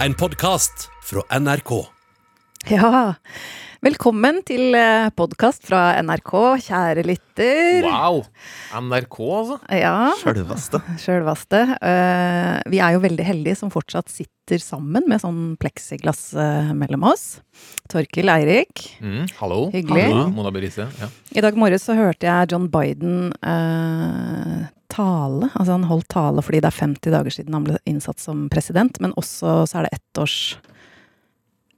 en podkast fra NRK. Ja, velkommen til podkast fra NRK, kjære lytter. Wow! NRK, altså. Ja, Sjølveste. sjølvaste. Eh, vi er jo veldig heldige som fortsatt sitter sammen med sånn pleksiglass eh, mellom oss. Torkil Eirik. Mm, hallo. Hyggelig. Hallo, Mona Berise. Ja. I dag morges så hørte jeg John Biden eh, tale. Altså han holdt tale fordi det er 50 dager siden han ble innsatt som president, men også så er det ettårs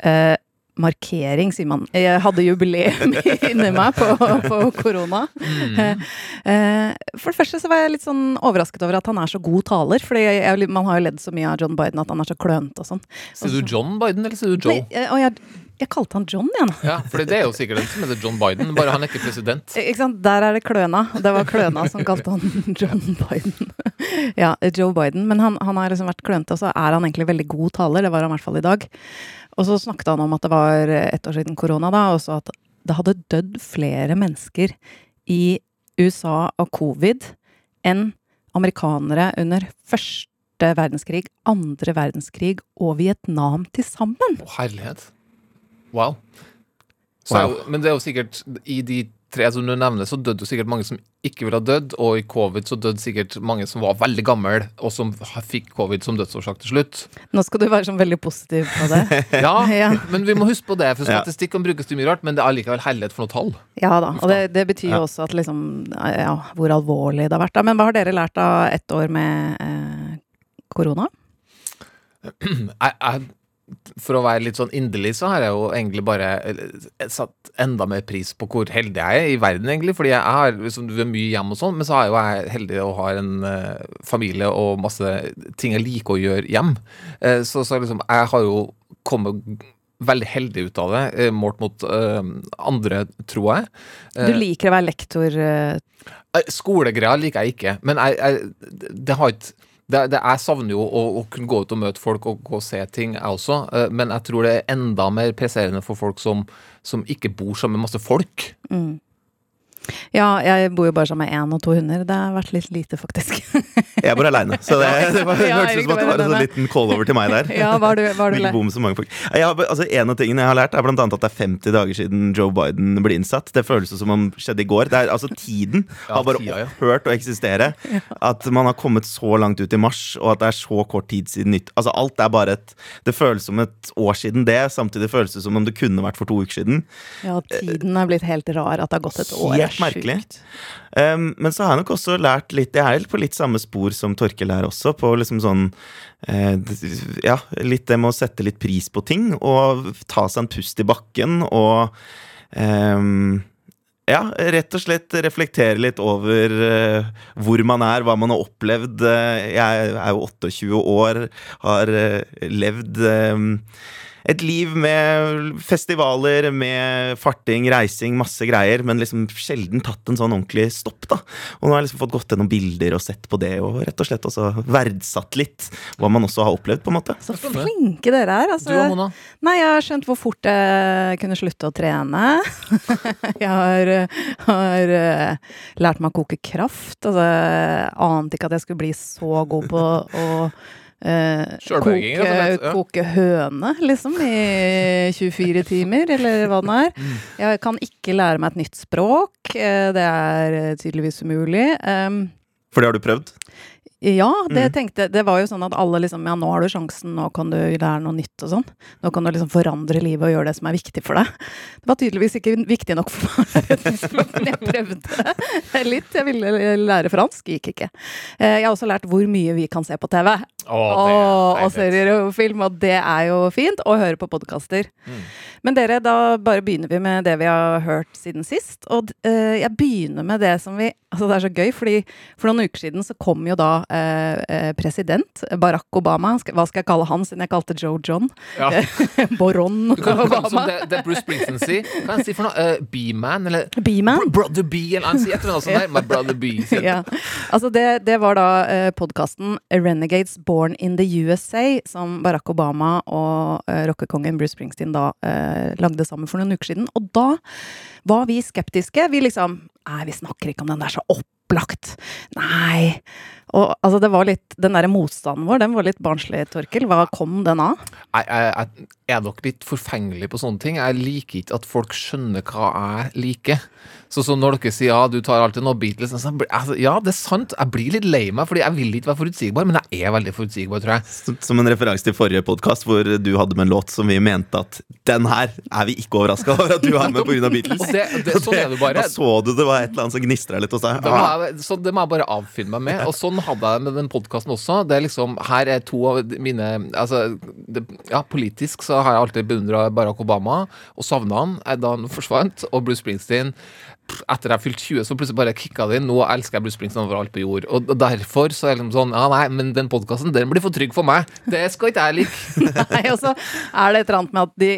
eh, markering, sier man. Jeg hadde jubileum inni meg på, på korona. Mm. Eh, For det første så var jeg litt sånn overrasket over at han er så god taler. Jeg, man har jo ledd så mye av John Biden at han er så klønete og sånn. Sier du John Biden, eller sier du Joe? Nei, eh, og jeg, jeg kalte han John igjen. Ja, for det er jo sikkert en som heter John Biden, bare han er ikke president. Eh, Ikke sant? Der er det Kløna. Det var Kløna som kalte han John Biden. ja, Joe Biden. Men han, han har liksom vært klønete, og så er han egentlig veldig god taler. Det var han i hvert fall i dag. Og så snakket han om at det var ett år siden korona, da, og så at det hadde dødd flere mennesker i USA av covid enn amerikanere under første verdenskrig, andre verdenskrig og Vietnam til sammen. Å, herlighet. Wow. Så, er Men det er jo sikkert I de tre som du nevner, så døde jo sikkert mange som ikke ville ha dødd, og i covid så døde sikkert mange som var veldig gamle, og som fikk covid som dødsårsak til slutt. Nå skal du være sånn veldig positiv på det. Ja, Ja. men vi må huske på det, for Ja. statistikk kan brukes til mye rart, men det er allikevel hellighet for noe tall. Ja da, og det, det betyr jo også at liksom Ja, hvor alvorlig det har vært. da. Men hva har dere lært av ett år med eh, korona? jeg, jeg, for å være litt sånn inderlig, så har jeg jo egentlig bare eh, satt enda mer pris på hvor heldig jeg er i verden, egentlig. Fordi jeg har liksom, du er mye hjemme og sånn, men så er jo jeg heldig og har en uh, familie og masse ting jeg liker å gjøre hjem. Uh, så, så liksom, jeg har jo kommet veldig heldig ut av det, målt mot uh, andre, tror jeg. Du liker å være lektor. Uh... Skolegreier liker jeg ikke, men jeg, jeg, det har ikke det, det, jeg savner jo å, å kunne gå ut og møte folk og gå og se ting, jeg også. Eh, Men jeg tror det er enda mer presserende for folk som, som ikke bor sammen med masse folk. Mm. Ja, jeg bor jo bare sammen med én og to hunder. Det har vært litt lite, faktisk. Jeg bor aleine, så det, det, var, det Ja, hørtes ut som at det var en sånn liten call-over til meg der. ja, hva har du, var du Vil bo med så mange folk. Jeg har, altså, en av tingene jeg har lært, er blant annet at det er 50 dager siden Joe Biden ble innsatt. Det føles som om det skjedde i går. Det er, altså, tiden har bare opphørt å eksistere. At man har kommet så langt ut i mars, og at det er så kort tid siden nytt. Altså, alt er bare et Det føles som et år siden det, samtidig føles det som om det kunne vært for to uker siden. Ja, tiden er blitt helt rar. At det har gått et år. Helt merkelig. Um, men så har jeg nok også lært litt Jeg er på litt samme spor som Torkel her også, på liksom sånn uh, Ja, litt det med å sette litt pris på ting, og ta seg en pust i bakken, og um, ja, rett og slett reflektere litt over uh, hvor man er, hva man har opplevd. Uh, jeg er jo 28 år, har levd et liv med festivaler, med farting, reising, masse greier, men liksom sjelden tatt en sånn ordentlig stopp, da. Og nå har jeg liksom fått gått gjennom bilder og sett på det, og rett og slett også verdsatt litt hva man også har opplevd, på en måte. Så flinke dere er. Altså. Du og Mona? Nei, jeg har skjønt hvor fort jeg kunne slutte å trene. jeg har, har eh, lært meg å koke kraft. Altså, jeg ante ikke at jeg skulle bli så god på å eh, koke, ja. koke høne, liksom, i 24 timer, eller hva det er. Mm. Jeg kan ikke lære meg et nytt språk. eh, Det er tydeligvis umulig. Eh, For det har du prøvd? Ja, det Mm. tenkte Det var jo sånn at alle liksom Ja, nå har du sjansen, nå kan du lære noe nytt og sånn. Nå kan du liksom forandre livet og gjøre det som er viktig for deg. Det var tydeligvis ikke viktig nok for meg, men jeg prøvde litt. Jeg ville lære fransk, gikk ikke. Eh, Jeg har også lært hvor mye vi kan se på TV. Å, Og, det og serier og film, og det er jo fint. Og høre på podkaster. Mm. Men dere, da bare begynner vi med det vi har hørt siden sist. Og eh, jeg begynner med det som vi Altså, det er så gøy, fordi for noen uker siden så kom jo da eh, eh, president Barack Obama. Hva skal jeg kalle han, siden jeg kalte Joe John? Ja. Boron Du kan det som det, det Bruce Springsteen sier. Hva kan han si for noe? Uh, B-man, eller B-man. Br- Brother B, eller han sier et eller annet sånt der. My brother B. Ja. Altså det, det var da eh, podkasten Renegades Born in the USA, som Barack Obama og eh, rockekongen Bruce Springsteen da eh, lagde sammen for noen uker siden. Og da var vi skeptiske. Vi liksom Nei, vi snakker ikke om den, det er så opplagt. Nei. Og altså, det var litt Den derre motstanden vår, den var litt barnslig, Torkel. Hva kom den av? Jeg, jeg, jeg er nok litt forfengelig på sånne ting. Jeg liker ikke at folk skjønner hva jeg liker. Så, så når dere sier ja, du tar alltid noe Beatles så, altså, Ja, det er sant. Jeg blir litt lei meg, fordi jeg vil ikke være forutsigbar, men jeg er veldig forutsigbar, tror jeg. Som- en referanse til forrige podkast, hvor du hadde med en låt som vi mente at den her er vi ikke overraska over at du har med pga. Beatles. Det, det, sånn er det bare. Da så du det var et eller annet som gnistra litt hos deg. Jeg, så det må jeg bare avfinne meg med. Og sånn hadde jeg med den podkasten også. Det er liksom, Her er to av mine altså, det, Ja, Politisk så har jeg alltid beundra Barack Obama og savna han da han forsvant. Og Bruce Springsteen etter jeg fylte 20, så plutselig bare kicka det inn. Nå elsker jeg Bruce Springsteen overalt på jord. Og derfor så er det liksom sånn Ja, nei, men den podkasten, den blir for trygg for meg. Det skal ikke jeg like. Nei, og så er det et eller annet med at de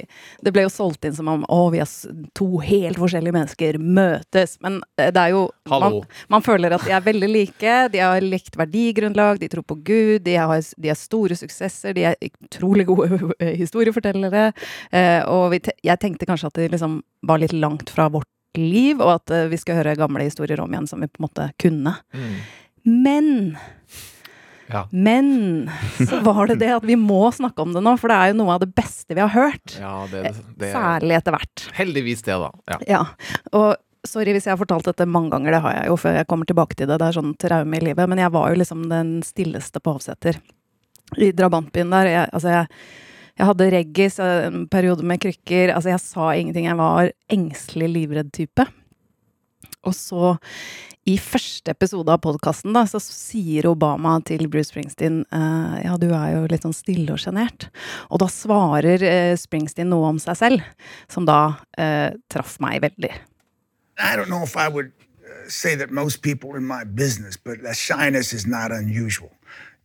Det ble jo solgt inn som om å, vi er to helt forskjellige mennesker møtes. Men eh, det er jo. Man, man føler at de er veldig like. De har likt verdigrunnlag, de tror på Gud, de, har, de er store suksesser, de er utrolig gode historiefortellere. Eh, og vi, jeg tenkte kanskje at de liksom var litt langt fra vårt liv, og at eh, vi skal høre gamle historier om igjen som vi på en måte kunne. Men Ja. men så var det det at vi må snakke om det nå, for det er jo noe av det beste vi har hørt. Ja, det, det Særlig etter hvert. Heldigvis det, da. Ja. Ja. Og sorry hvis jeg har fortalt dette mange ganger, det har jeg jo før jeg kommer tilbake til det. Det er sånn traume i livet. Men jeg var jo liksom den stilleste på Hovseter. I drabantbyen der. Jeg, altså jeg, jeg hadde reggis, en periode med krykker. Altså jeg sa ingenting. Jeg var engstelig livredd type. Og så, i første episode av podkasten, da, så sier Obama til Bruce Springsteen eh, ja, du er jo litt sånn stille og sjenert. Og da svarer eh, Springsteen noe om seg selv, som da eh, traff meg veldig. I don't know if I would uh, say that most people in my business, but that shyness is not unusual.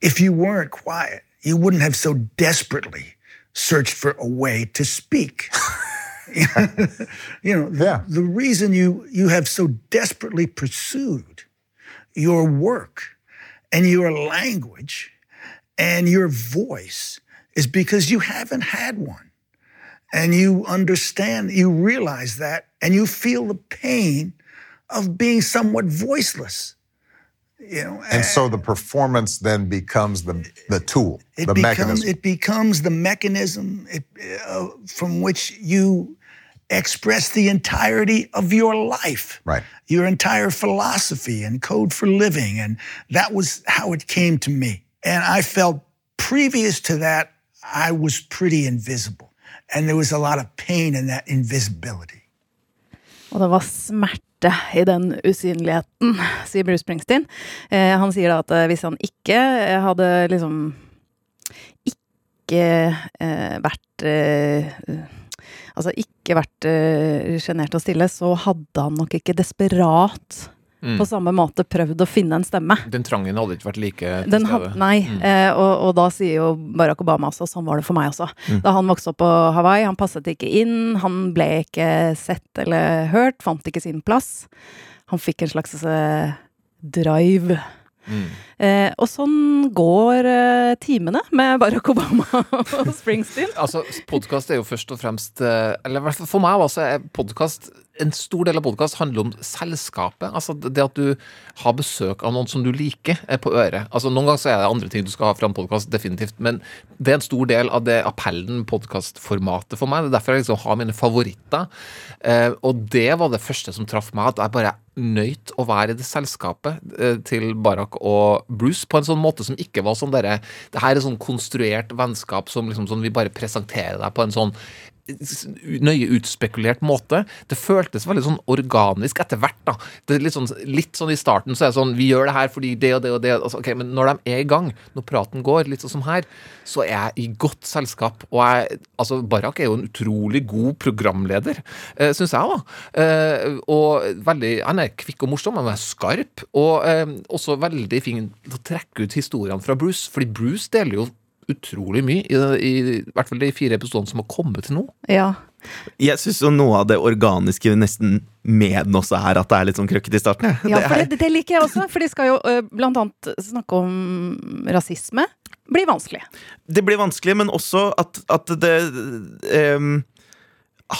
If you weren't quiet, you wouldn't have so desperately searched for a way to speak. you know, Yeah. the reason you you have so desperately pursued your work and your language and your voice is because you haven't had one and you understand, you realize that, and you feel the pain of being somewhat voiceless. You know, And so the performance then becomes the the tool, it the becomes mechanism. it becomes the mechanism it, uh, from which you express the entirety of your life, Right. Your entire philosophy and code for living, and that was how it came to me. And I felt previous to that, I was pretty invisible, and there was a lot of pain in that invisibility. Og det var smerte i den usynligheten, sier Bruce Springsteen. Eh, han sier da at eh, hvis han ikke eh, hadde liksom Ikke eh, vært eh, Altså ikke vært eh, sjenert og stille, så hadde han nok ikke desperat Mm. på samme måte prøvd å finne en stemme. Den trangen hadde ikke vært like til Den stede. had, nei, eh, og, og da sier jo Barack Obama også sånn var det for meg også. Da han vokste opp på Hawaii, han passet ikke inn, han ble ikke sett eller hørt, fant ikke sin plass. Han fikk en slags eh, drive. Eh, og sånn går eh, timene med Barack Obama og Springsteen. Altså, podkast er jo først og fremst eh, Eller i hvert fall for meg altså, podkast En stor del av podkast handler om selskapet. Altså det at du har besøk av noen som du liker, er på øret. Altså Noen ganger så er det andre ting du skal ha fra en podkast, definitivt. Men det er en stor del av det appellen podkastformatet for meg. Det er derfor jeg liksom har mine favoritter. Eh, og det var det første som traff meg, at jeg bare nøyt å være i det selskapet eh, til Barack og Bruce på en sånn måte som ikke var sånn derre Det her er sånn konstruert vennskap som liksom sånn vi bare presenterer deg på en sånn nøye utspekulert måte. Det føltes veldig sånn organisk etter hvert. da. Det er litt sånn, litt sånn I starten så er det sånn Vi gjør det her fordi det og det og det. Altså, ok, Men når de er i gang, når praten går, litt sånn som her, så er jeg i godt selskap. Og jeg, altså Barak er jo en utrolig god programleder, eh, syns jeg, da. Eh, og veldig Han er kvikk og morsom, han er skarp. Og eh, også veldig fin til å trekke ut historiene fra Bruce, fordi Bruce deler jo utrolig mye, i, i, i hvert fall de fire episodene som har kommet til nå. Ja. Jeg syns noe av det organiske nesten med den også er at det er litt sånn krøkkete i starten. Ja, Ja, for det, det liker jeg også. For de skal jo ø, blant annet snakke om rasisme. Blir vanskelig. det blir vanskelig, men også at, at det um,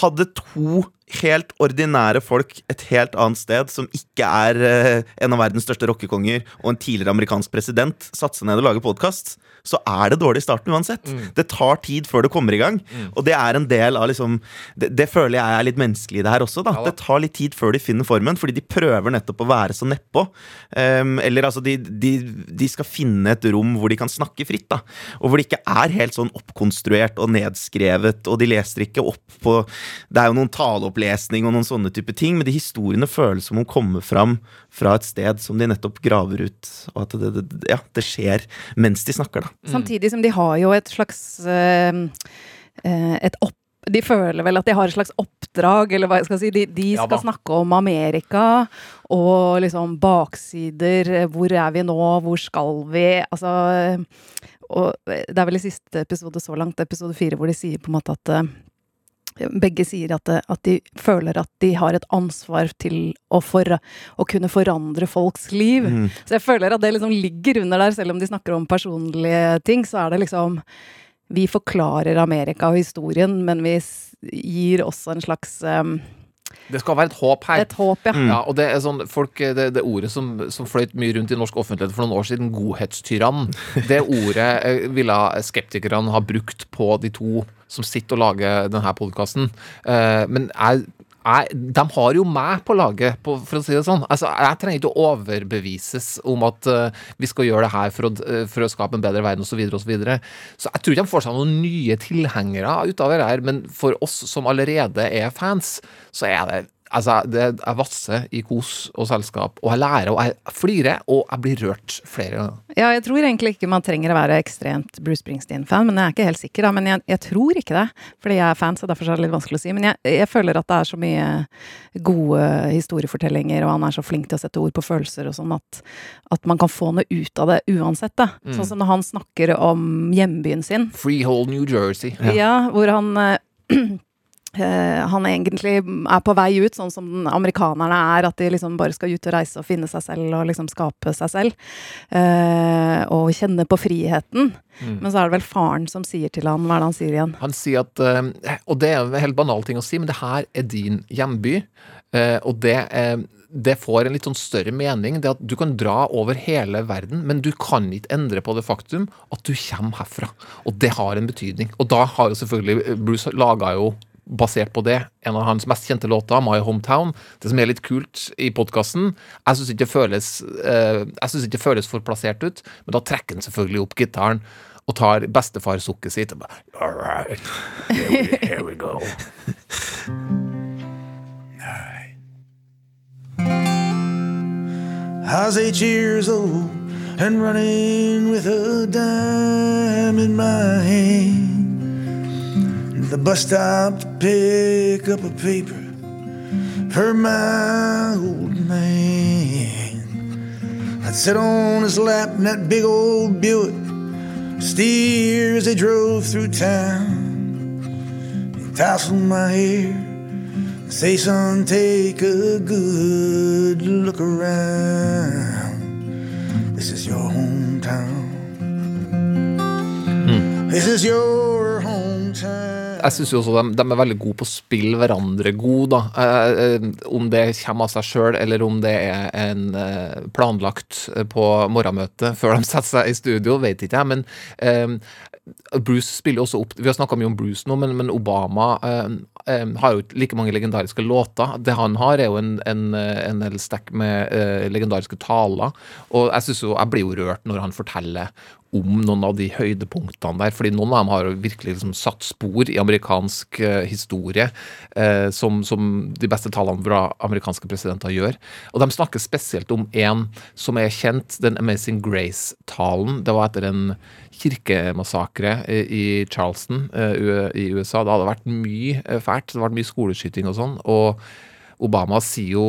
hadde to helt ordinære folk et helt annet sted, som ikke er uh, en av verdens største rockekonger og en tidligere amerikansk president, satt seg ned og lage podkast, så er det dårlig i starten uansett. Det tar tid før det kommer i gang. Og det er en del av liksom Det, det føler jeg er litt menneskelig i det her også. da. Ja da. Det tar litt tid før de finner formen, fordi de prøver nettopp å være så nedpå. Um, eller altså, de, de, de skal finne et rom hvor de kan snakke fritt, da. Og hvor det ikke er helt sånn oppkonstruert og nedskrevet, og de leser ikke opp på Det er jo noen taleopplesning og noen sånne type ting, men de historiene føles som om kommer fram fra et sted som de nettopp graver ut, og at det, det, ja, det skjer mens de snakker, da. Samtidig som de har jo et slags eh, eh, et opp de føler vel at de har et slags oppdrag, eller hva jeg skal si. De, de skal ja, snakke om Amerika og liksom baksider. eh, Hvor er vi nå? Hvor skal vi? Altså Og det er vel i siste episode så langt, episode fire, hvor de sier på en måte at begge sier at, det- at de føler at de har et ansvar til å, for, å kunne forandre folks liv. Mm. Så jeg føler at det liksom ligger under der, selv om de snakker om personlige ting, så er det liksom Vi forklarer Amerika og historien, men vi gir også en slags um, Det skal være et håp her. Et håp, ja. Ja, og det er sånn, folk, det, det ordet som, som fløyt mye rundt i norsk offentlighet for noen år siden, godhetstyrann, det ordet eh, ville skeptikerne ha brukt på de to som sitter og lager denne podkasten. men jeg, jeg, de har jo meg på laget, på, for å si det sånn. Altså, jeg trenger ikke å overbevises om at uh, vi skal gjøre det her for å, eh, for å skape en bedre verden osv. Så, videre, og så, videre. så jeg tror ikke de får seg noen nye tilhengere ut av det her, men for oss som allerede er fans, så er det Altså, det er vasse i kos og selskap, og jeg lærer, og jeg flirer, og jeg blir rørt flere ganger. Ja, jeg tror egentlig ikke man trenger å være ekstremt Bruce Springsteen-fan, men jeg er ikke helt sikker. Da. Men jeg, jeg tror ikke det, fordi jeg er fan, så derfor er det litt vanskelig å si. Men jeg, jeg føler at det er så mye gode historiefortellinger, og han er så flink til å sette ord på følelser og sånn, at, at man kan få noe ut av det uansett. Da. Sånn som når han snakker om hjembyen sin. Freehold New Jersey. Ja, hvor han eh, han egentlig er på vei ut, sånn som amerikanerne er, at de liksom bare skal ut og reise og finne seg selv og liksom skape seg selv. Eh, og kjenne på friheten. Men så er det vel faren som sier til han, hva er det han sier igjen? Han sier at eh, Og det er en helt banal ting å si, men det her er din hjemby. eh, og det, eh, det får en litt sånn større mening. Det at du kan dra over hele verden, men du kan ikke endre på det faktum at du kommer herfra. Og det har en betydning. Og da har jo selvfølgelig eh, Bruce laga jo Basert på det, en av hans mest kjente låter, 'My Hometown'. Det som er litt kult i podkasten Jeg syns ikke, eh, ikke det føles for plassert ut, men da trekker han selvfølgelig opp gitaren og tar bestefarsukket sitt og bare All right, here we, here we go. I was eight years old and running with a dime in my hand. The bus stop to pick up a paper for my old man. I'd sit on his lap in that big old Buick, steer as they drove through town. He'd tousle my hair. and Say, son, take a good look around. This is your hometown. Hmm. This is your hometown. Jeg syns også de, de er veldig gode på å spille hverandre god, da. Eh, eh, om det kommer av seg sjøl, eller om det er en eh, planlagt eh, på morgenmøtet før de setter seg i studio, vet ikke jeg. Men eh, Bruce spiller også opp Vi har snakka mye om Bruce nå, men, men Obama eh, har jo ikke like mange legendariske låter. Det han har, er jo en, en, en hel stekk med legendariske taler. Og jeg synes jo, jeg blir jo rørt når han forteller om noen av de høydepunktene der. fordi noen av dem har virkelig liksom satt spor i amerikansk eh, historie, eh, som, som de beste tallene fra amerikanske presidenter gjør. Og de snakker spesielt om en som er kjent, den Amazing Grace-talen. Det var etter en kirkemassakre i, Charleston eh, i USA. Det hadde vært mye eh, fælt. Det hadde vært mye skoleskyting og sånn. og Obama sier jo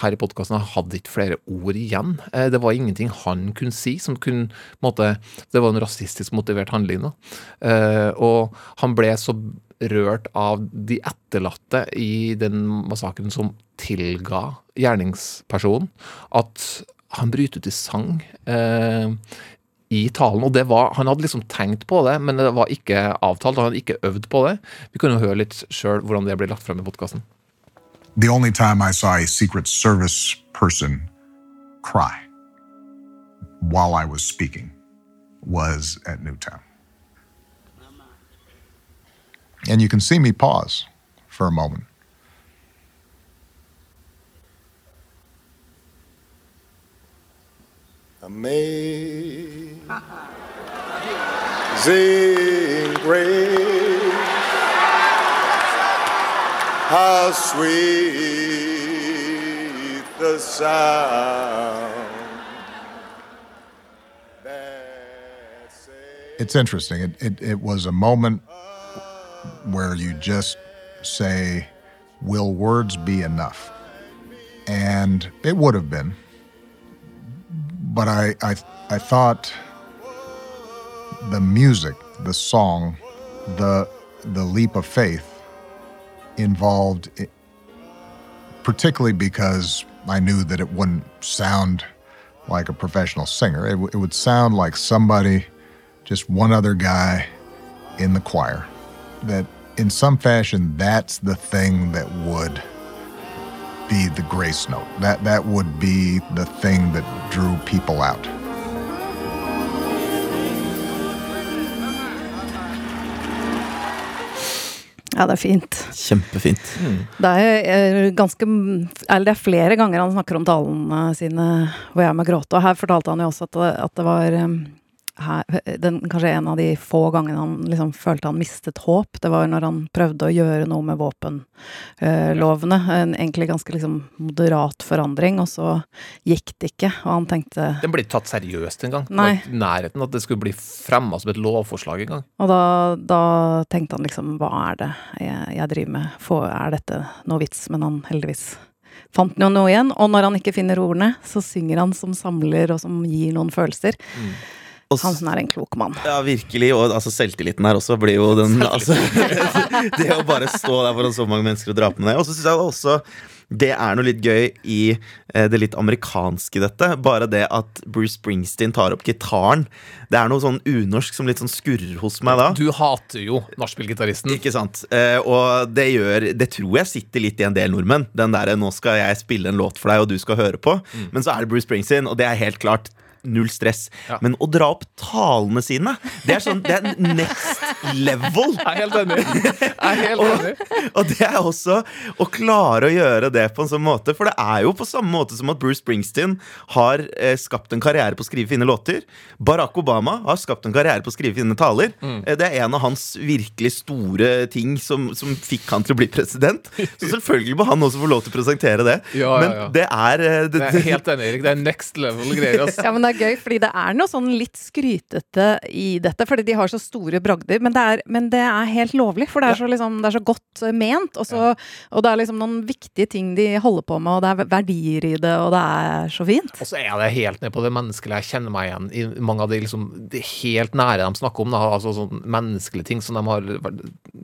her i podkasten han hadde ikke flere ord igjen. Eh, Det var ingenting han kunne si som kunne måte, Det var en rasistisk motivert handling. Da. Eh, Og han ble så rørt av de etterlatte i den massakren som tilga gjerningspersonen, at han bryter ut i sang. eh, i talen, og det var, Han hadde liksom tenkt på det, men det var ikke avtalt. Han hadde ikke øvd på det. Vi jo høre litt sjøl hvordan det ble lagt frem i podkasten. The only time I saw a Secret Service person cry while I was speaking was at Newtown. And you can see me pause for a moment. Amazing grace, how sweet the sound It's interesting. It, it, it was a moment where you just say, Will words be enough? And it would have been. But I, I, I thought the music, the song, the, the leap of faith involved, particularly because I knew that it wouldn't sound like a professional singer. It, w- it would sound like somebody, just one other guy in the choir. That in some fashion, that's the thing that would be the grace note. That that would be the thing that drew people out. Ja, det er fint. Kjempefint. Det er eh, ganske Eller det er flere ganger han snakker om talene sine hvor jeg må gråte. Og her fortalte han jo også at det, at det var eh, her, den, kanskje en av de få gangene han liksom følte han mistet håp. Det var når han prøvde å gjøre noe med våpenlovene. En egentlig ganske liksom moderat forandring, og så gikk det ikke. Og han tenkte Den ble ikke tatt seriøst engang. Det var ikke nærheten at det skulle bli fremma som et lovforslag engang. Og da, da tenkte han liksom hva er det jeg, jeg driver med, Få, er dette noe vits? Men han heldigvis fant jo noe igjen. Og når han ikke finner ordene, så synger han som samler og som gir noen følelser. Og Hansen er en klok mann. Ja, virkelig. Og altså, selvtilliten her også blir jo den altså, Det å bare stå der foran så mange mennesker og dra på med det. Og så syns jeg også det er noe litt gøy i eh, det litt amerikanske i dette. Bare det at Bruce Springsteen tar opp gitaren. Det er noe sånn unorsk som litt sånn skurrer hos meg da. Du hater jo nachspiel-gitaristen. Ikke sant? Eh, og det gjør Det tror jeg sitter litt i en del nordmenn. Den derre 'nå skal jeg spille en låt for deg, og du skal høre på'. Men så er det Bruce Springsteen, og det er helt klart null stress. Ja. Men å dra opp talene sine, det er sånn Det er next level. Jeg er helt enig. Jeg er helt enig. Og det er også å klare å gjøre det på en sånn måte. For det er jo på samme måte som at Bruce Springsteen har eh, skapt en karriere på å skrive fine låter. Barack Obama har skapt en karriere på å skrive fine taler. Mm. det er en av hans virkelig store ting som, som fikk han til å bli president. Så selvfølgelig må han også få lov til å presentere det. Ja, ja, Men det er det, det, Jeg er helt enig, Erik. Det er next level greier. Altså. Ja, men det er gøy, fordi det er noe sånn litt skrytete i dette, fordi de har så store bragder. Men det er, men det er helt lovlig, for det er, så, liksom, det er så godt eh, ment. Og, så, og det er liksom noen viktige ting de holder på med, og det er verdier i det, og det er så fint. Og så er det helt ned på det menneskelige. Jeg kjenner meg igjen i mange av de, liksom, de helt nære de snakker om. Da, altså sånn menneskelige ting som de har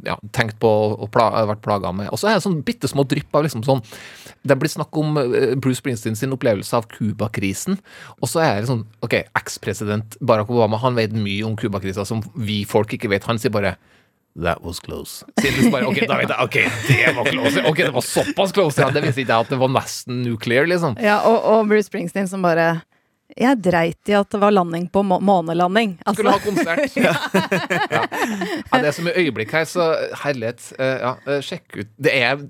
ja, tenkt på og pla vært plaga med. Og så er det sånn bitte små drypp av liksom sånn Det blir snakk om eh, Bruce Springsteen sin opplevelse av Cuba-krisen. Og så er det sånn Ok, ekspresident Barack Obama han vet mye om Cuba-krisa som vi folk ikke vet. Han sier bare That was close. Bare, ok, da vet jeg, ok, det var close. Ok, det var såpass close. Ja, det visste ikke jeg at det var nesten nuclear, liksom. Ja, og, og Bruce Springsteen som bare Jeg dreit i at det var landing på må månelanding. Altså, Skulle ha konsert. ja. Ja, det er så mye øyeblikk her, så herlighet. eh, ja, eh, sjekk ut. Det er,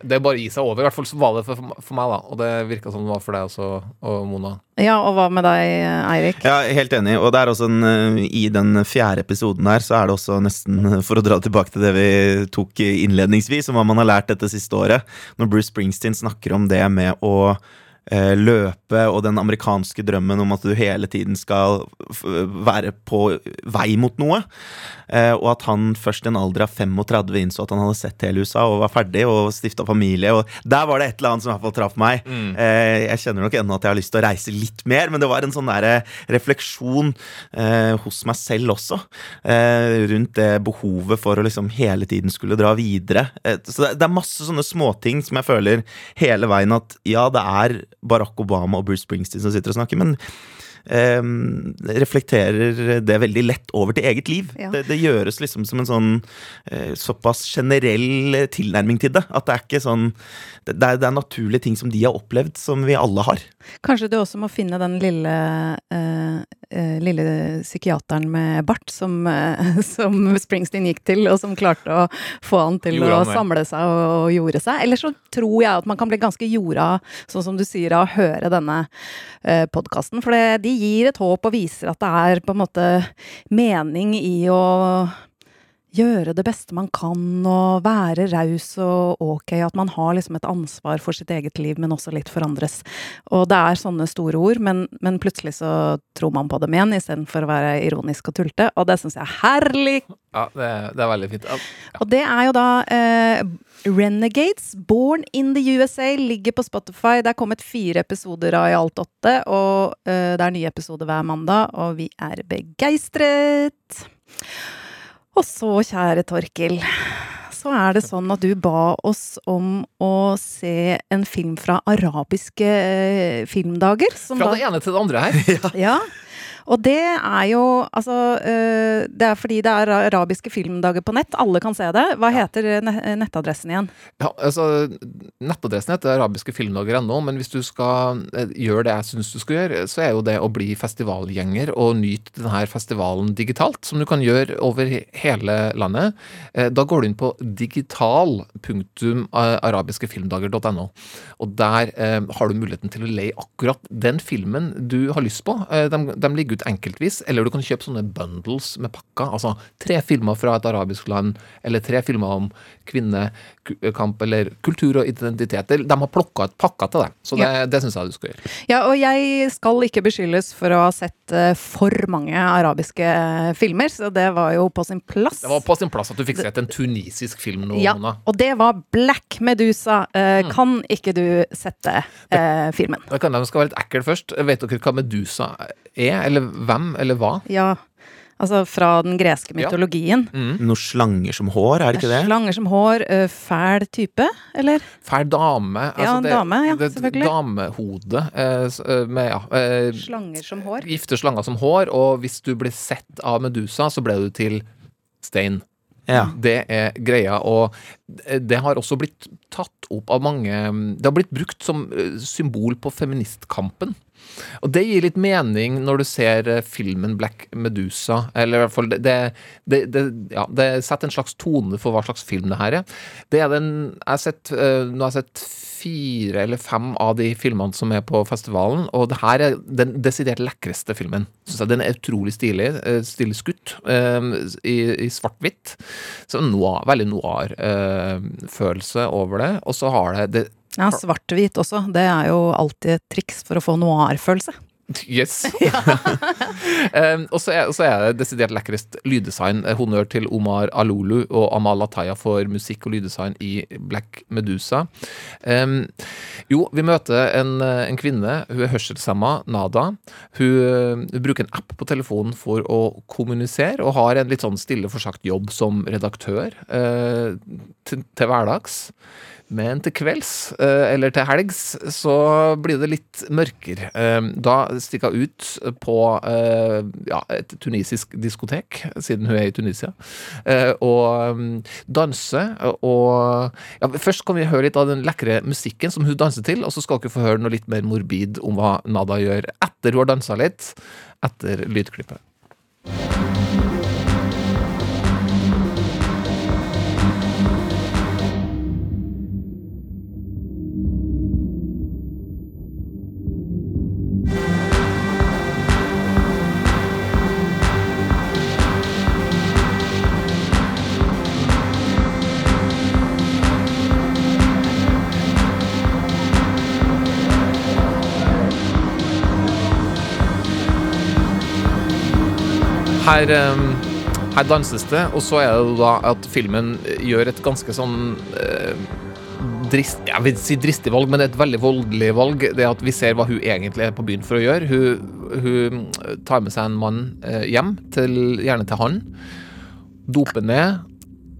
det er bare å gi seg over. I hvert fall så var det for, for meg, da. Og det virka som det var for deg også, og Mona. ja, og hva med deg, Eirik? Ja, helt enig. Og det er også en, eh, i den fjerde episoden her, så er det også nesten, for å dra tilbake til det vi tok innledningsvis, om hva man har lært dette siste året, når Bruce Springsteen snakker om det med å eh, løpe og den amerikanske drømmen om at du hele tiden skal være på vei mot noe. Eh, og at han først i en alder av 35 innså at han hadde sett hele USA og var ferdig og stifta familie. Og der var det et eller annet som i hvert fall traff meg. Mm. jeg kjenner nok ennå at jeg har lyst til å reise litt mer, men det var en sånn der refleksjon eh, hos meg selv også. Eh, rundt det behovet for å liksom hele tiden skulle dra videre. Eh, så det er masse sånne småting som jeg føler hele veien at ja, det er Barack Obama og Bruce Springsteen som sitter og snakker, men eh, reflekterer det veldig lett over til eget liv. Ja. Det, det gjøres liksom som en sånn eh, såpass generell eh, tilnærming til det. At det er ikke sånn Det er, det er naturlige ting som de har opplevd, som vi alle har. Kanskje du også må finne den lille, eh, eh, lille psykiateren med bart som, eh, som Springsteen gikk til, og som klarte å få han til Gjorde å samle seg og, og jorde seg. Eller så tror jeg at man kan bli ganske jorda, sånn som du sier, av å høre denne eh, podkasten. For det, de gir et håp og viser at det er på en måte mening i å gjøre det beste man kan og være raus og ok, at man har liksom et ansvar for sitt eget liv, men også litt for andres. Og det er sånne store ord, men, men plutselig så tror man på dem igjen, istedenfor å være ironisk og tulte, og det syns jeg er herlig! Ja, det, det er veldig fint. Ja. Og det er jo da eh, Renegades, Born in the USA, ligger på Spotify. Det er kommet fire episoder av i alt åtte, og eh, det er nye episoder hver mandag, og vi er begeistret! Og så, kjære Torkil, så er det sånn at du ba oss om å se en film fra arabiske eh, filmdager. som Fra da- det ene til det andre her. ja. Og det er jo altså øh, Det er fordi det er arabiske filmdager på nett. Alle kan se det. Hva heter nettadressen igjen? Ja, altså, Nettadressen heter arabiske filmdager.no, men hvis du skal eh, gjøre det jeg syns du skal gjøre, så er jo det å bli festivalgjenger og nyte denne festivalen digitalt, som du kan gjøre over hele landet. Eh, Da går du inn på digital.arabiskefilmdager.no, og der eh, har du muligheten til å leie akkurat den filmen du har lyst på. De, de, de ligger ut enkeltvis, eller du kan kjøpe sånne bundles med pakker. Altså tre filmer fra et arabisk land, eller tre filmer om kvinnekamp eller kultur og identitet. De har plukka ut pakka til deg, så det, det syns jeg du skal gjøre. Ja, og jeg skal ikke beskyldes for å ha sett øh, for mange arabiske øh, filmer, så det var jo på sin plass. Det var på sin plass at du fikk sett en tunisisk film nå, ja, Mona. og det var Black Medusa. Eh, Mm. Kan ikke du sette eh, filmen? Da kan jeg skal være litt ekkel først. Vet dere hva Medusa er, eller hvem, eller hva? Ja, altså fra den greske Ja. mytologien. Noen slanger som hår, er det ikke det? Slanger som hår, fæl type, eller? Fæl dame. altså Ja, det, dame, ja, det et selvfølgelig. Damehode eh, eh, med ja, eh, Slanger som hår. gifte slanger som hår, og hvis du ble sett av Medusa, så ble du til stein. Ja. Det er greia, og det har også blitt tatt opp av mange Det har blitt brukt som symbol på feministkampen. Og det gir litt mening når du ser eh, filmen Black Medusa. Eller i hvert fall det, det, det, ja, det setter en slags tone for hva slags film det her er. Det er den jeg har sett, eh, Nå har jeg sett fire eller fem av de filmene som er på festivalen, og det her er den desidert lekreste filmen. Synes jeg Den er utrolig stilig. eh, Stilig skutt i, i svart-hvitt. Så noir, veldig noir-følelse over det. Og så har det, det Ja, svart-hvit også. Det er jo alltid et triks for å få noir-følelse. Yes. um, og så er, er det desidert lekrest lyddesign. Honnør til Omar Alolu og Amal Ataya for musikk og lyddesign i Black Medusa. Um, jo, vi møter en, en kvinne. Hun er hørselshemma, Nada. Hun, hun bruker en app på telefonen for å kommunisere, og har en litt sånn stille forsagt jobb som redaktør uh, til, til hverdags. Men til kvelds, eh, eller til helgs, så blir det litt mørkere. Eh, Da stikker hun ut på eh, ja, et tunisisk diskotek, siden hun er i Tunisia, og mm, danser. Og ja, Først kan vi høre litt av den lekre musikken som hun danser til, og så skal dere få høre noe litt mer morbid om hva Nada gjør etter hun har dansa litt, etter lydklippet. Her, eh, her danses det, og så er det da at filmen gjør et ganske sånn eh, drist, Jeg vil si dristig valg, men et veldig voldelig valg. Det at vi ser hva hun egentlig er på byen for å gjøre. Hun, hun tar med seg en mann eh, hjem, til, gjerne til han. Doper ned.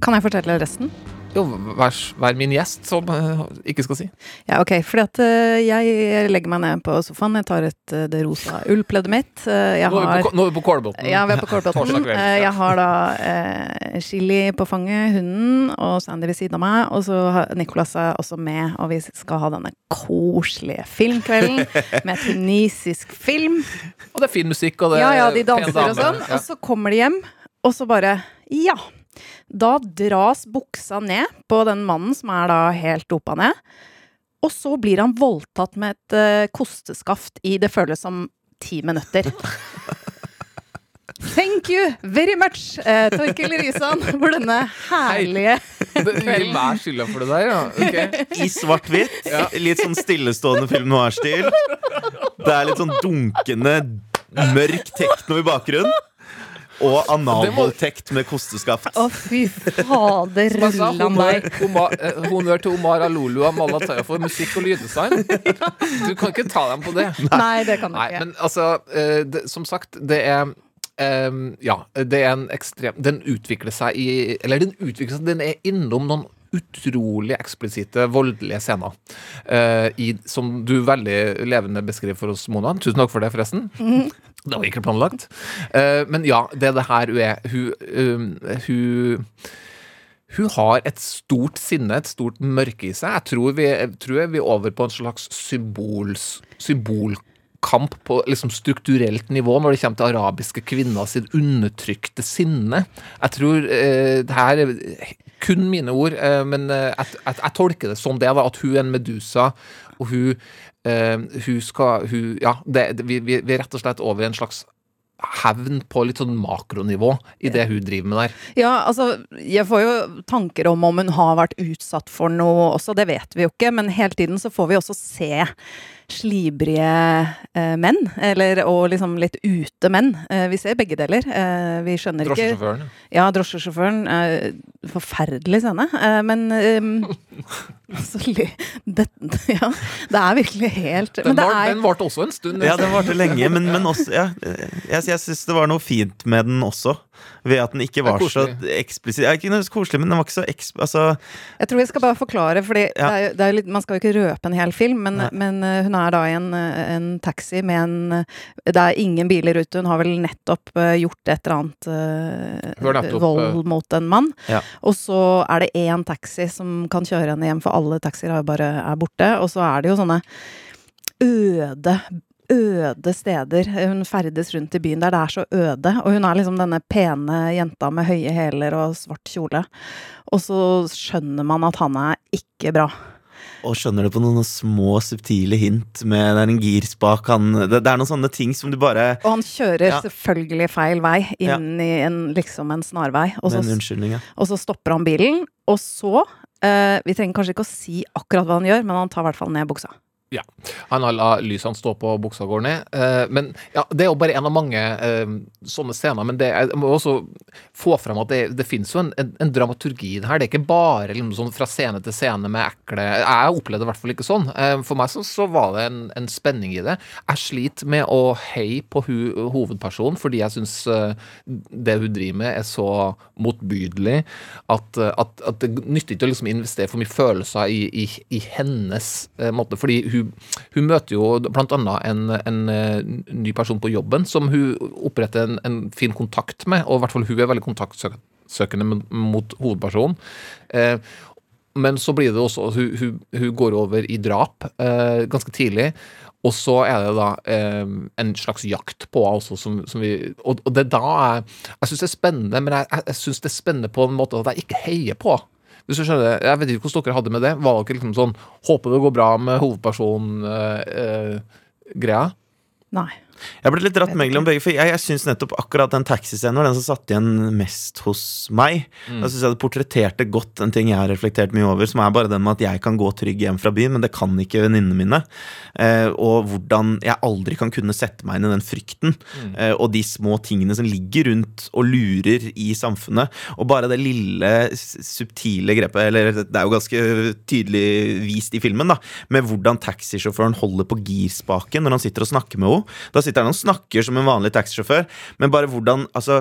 Kan jeg fortelle resten? Jo, vær, vær min gjest, som ikke skal si. Ja, ok. Fordi at eh, jeg legger meg ned på sofaen, jeg tar et, eh, det rosa ullpleddet mitt. Eh, jeg Nå er vi har på, nå er vi på Kålbotn. Ja, vi er på Kålbotn. Jeg har da eh, Chili på fanget, hunden, og Sandy ved siden av meg. Og så har Nicolas er også med, og vi skal ha denne koselige filmkvelden med tunisisk film. Og det er fin musikk, og det Ja, ja, er de danser og sånn. Ja. Og så kommer de hjem, og så bare Ja! Da dras buksa ned på den mannen som er da helt dopa ned. Og så blir han voldtatt med et uh, kosteskaft i det føles som ti minutter. Thank you very much, uh, Torkil Risan, for denne herlige kvelden. meg skylda for det der, ja. Okay. I svart-hvitt. Litt sånn stillestående film noir-stil. Det er litt sånn dunkende, mørk tekno i bakgrunnen. Og analvoldtekt med kosteskaft. Å, fy fader, Rulla meg. honnør. Omar, til Omar Alolu og Malla Taya for musikk og lyddesign. Du kan ikke ta dem på det. Nei, det kan du ikke. men altså, eh, det, som sagt, det er Um, ja, det er en ekstrem Den utvikler seg i Eller den utvikler seg, den er innom noen utrolig eksplisitte voldelige scener. Uh, i, som du veldig levende beskriver for oss, Mona. Tusen takk for det, forresten. Det var ikke planlagt. Uh, men ja, det det her hun er. Hun, uh, hun hun har et stort sinne, et stort mørke i seg. Jeg tror vi, jeg tror vi er over på en slags symbols, symbolkamp på liksom strukturelt nivå når det kommer til arabiske kvinner sitt undertrykte sinne. Jeg tror uh, det her er kun mine ord, eh, men eh, jeg, jeg, jeg tolker det som det, da, at hun er en medusa, og hun, eh, hun skal hun, Ja, det, vi, vi vi er rett og slett over i en slags hevn på litt sånn makronivå i det hun driver med der. Ja, altså, jeg får jo tanker om om hun har vært utsatt for noe også, det vet vi jo ikke, men hele tiden så får vi også se slibrige eh, menn, eller, og liksom litt ute menn. Eh, vi ser begge deler. Eh, vi skjønner ikke Drosjesjåføren. Ja, drosjesjåføren. Eh, forferdelig scene. Eh, men eh, altså, det, ja, det er virkelig helt Den, Men var, er den varte også en stund. Ja, den varte lenge, men, men også ja, Jeg, jeg syns det var noe fint med den også. Ved at den ikke var så eksplisitt. Ja, ikke noe koselig, men den var ikke så eksp... Altså, Jeg tror vi skal bare forklare, for Ja. man skal jo ikke røpe en hel film, men, men eh, hun er da i en, eh, en taxi med en eh, Det er ingen biler ute, hun har vel nettopp eh, gjort et eller annet eh, nettopp, vold mot en mann. Ja. Og så er det én taxi som kan kjøre henne hjem, for alle taxier er bare er borte. Og så er det jo sånne øde øde steder. Hun ferdes rundt i byen der det er så øde. Og hun er liksom denne pene jenta med høye hæler og svart kjole. Og så skjønner man at han er ikke bra. Og skjønner det på noen små, subtile hint med Det er en girspak han det, det er noen sånne ting som du bare Og han kjører Ja. selvfølgelig feil vei inn i en, liksom en snarvei. Og så, ja. og så stopper han bilen, og så eh, Vi trenger kanskje ikke å si akkurat hva han gjør, men han tar i hvert fall ned buksa. Han har la lysene stå på, buksa går ned. Eh, men ja, det er jo bare en av mange eh, sånne scener. Men det jeg må også få fram at det, det finnes jo en, en, en dramaturgi i det her. Det er ikke bare liksom, sånn fra scene til scene med ekle Jeg opplevde det i hvert fall ikke sånn. Eh, for meg så, så var det en, en spenning i det. Jeg sliter med å heie på hu, hovedpersonen fordi jeg syns det hun driver med, er så motbydelig at, at, at det nytter ikke å liksom investere for mye følelser i, i, i hennes måte. Fordi hun, hun møter jo annet en, en eh, ny person på jobben som hun oppretter en, en fin kontakt med, og i hvert fall hun er veldig kontaktsøkende mot, hovedpersonen. Eh, men så blir det også hun, hun, hun går over i drap eh, ganske tidlig. Og så er det da eh, en slags jakt på også, som, som vi Og, og det er da jeg Jeg syns det er spennende, men jeg, jeg, syns det er spennende på en måte at jeg ikke heier på. Hvis du skjønner, Jeg vet ikke hvordan dere hadde med det. Var dere liksom sånn Håper det går bra med hovedpersonen-greia? Nei. Jeg ble litt dratt mellom begge, for jeg, jeg syns nettopp akkurat den taxiscenen var den som satt igjen mest hos meg. Mm. Jeg synes jeg det portretterte godt en ting jeg har reflektert mye over, som er bare den med at jeg kan gå trygg hjem fra byen, men det kan ikke venninnene mine. Eh, og hvordan jeg aldri kan kunne sette meg inn i den frykten, Mm. eh, og de små tingene som ligger rundt og lurer i samfunnet. Og bare det lille, subtile grepet, eller det er jo ganske tydelig vist i filmen, da, med hvordan taxisjåføren holder på girspaken når han sitter og snakker med henne. Da sitter sitter han og snakker som en vanlig taxisjåfør, men bare hvordan Altså,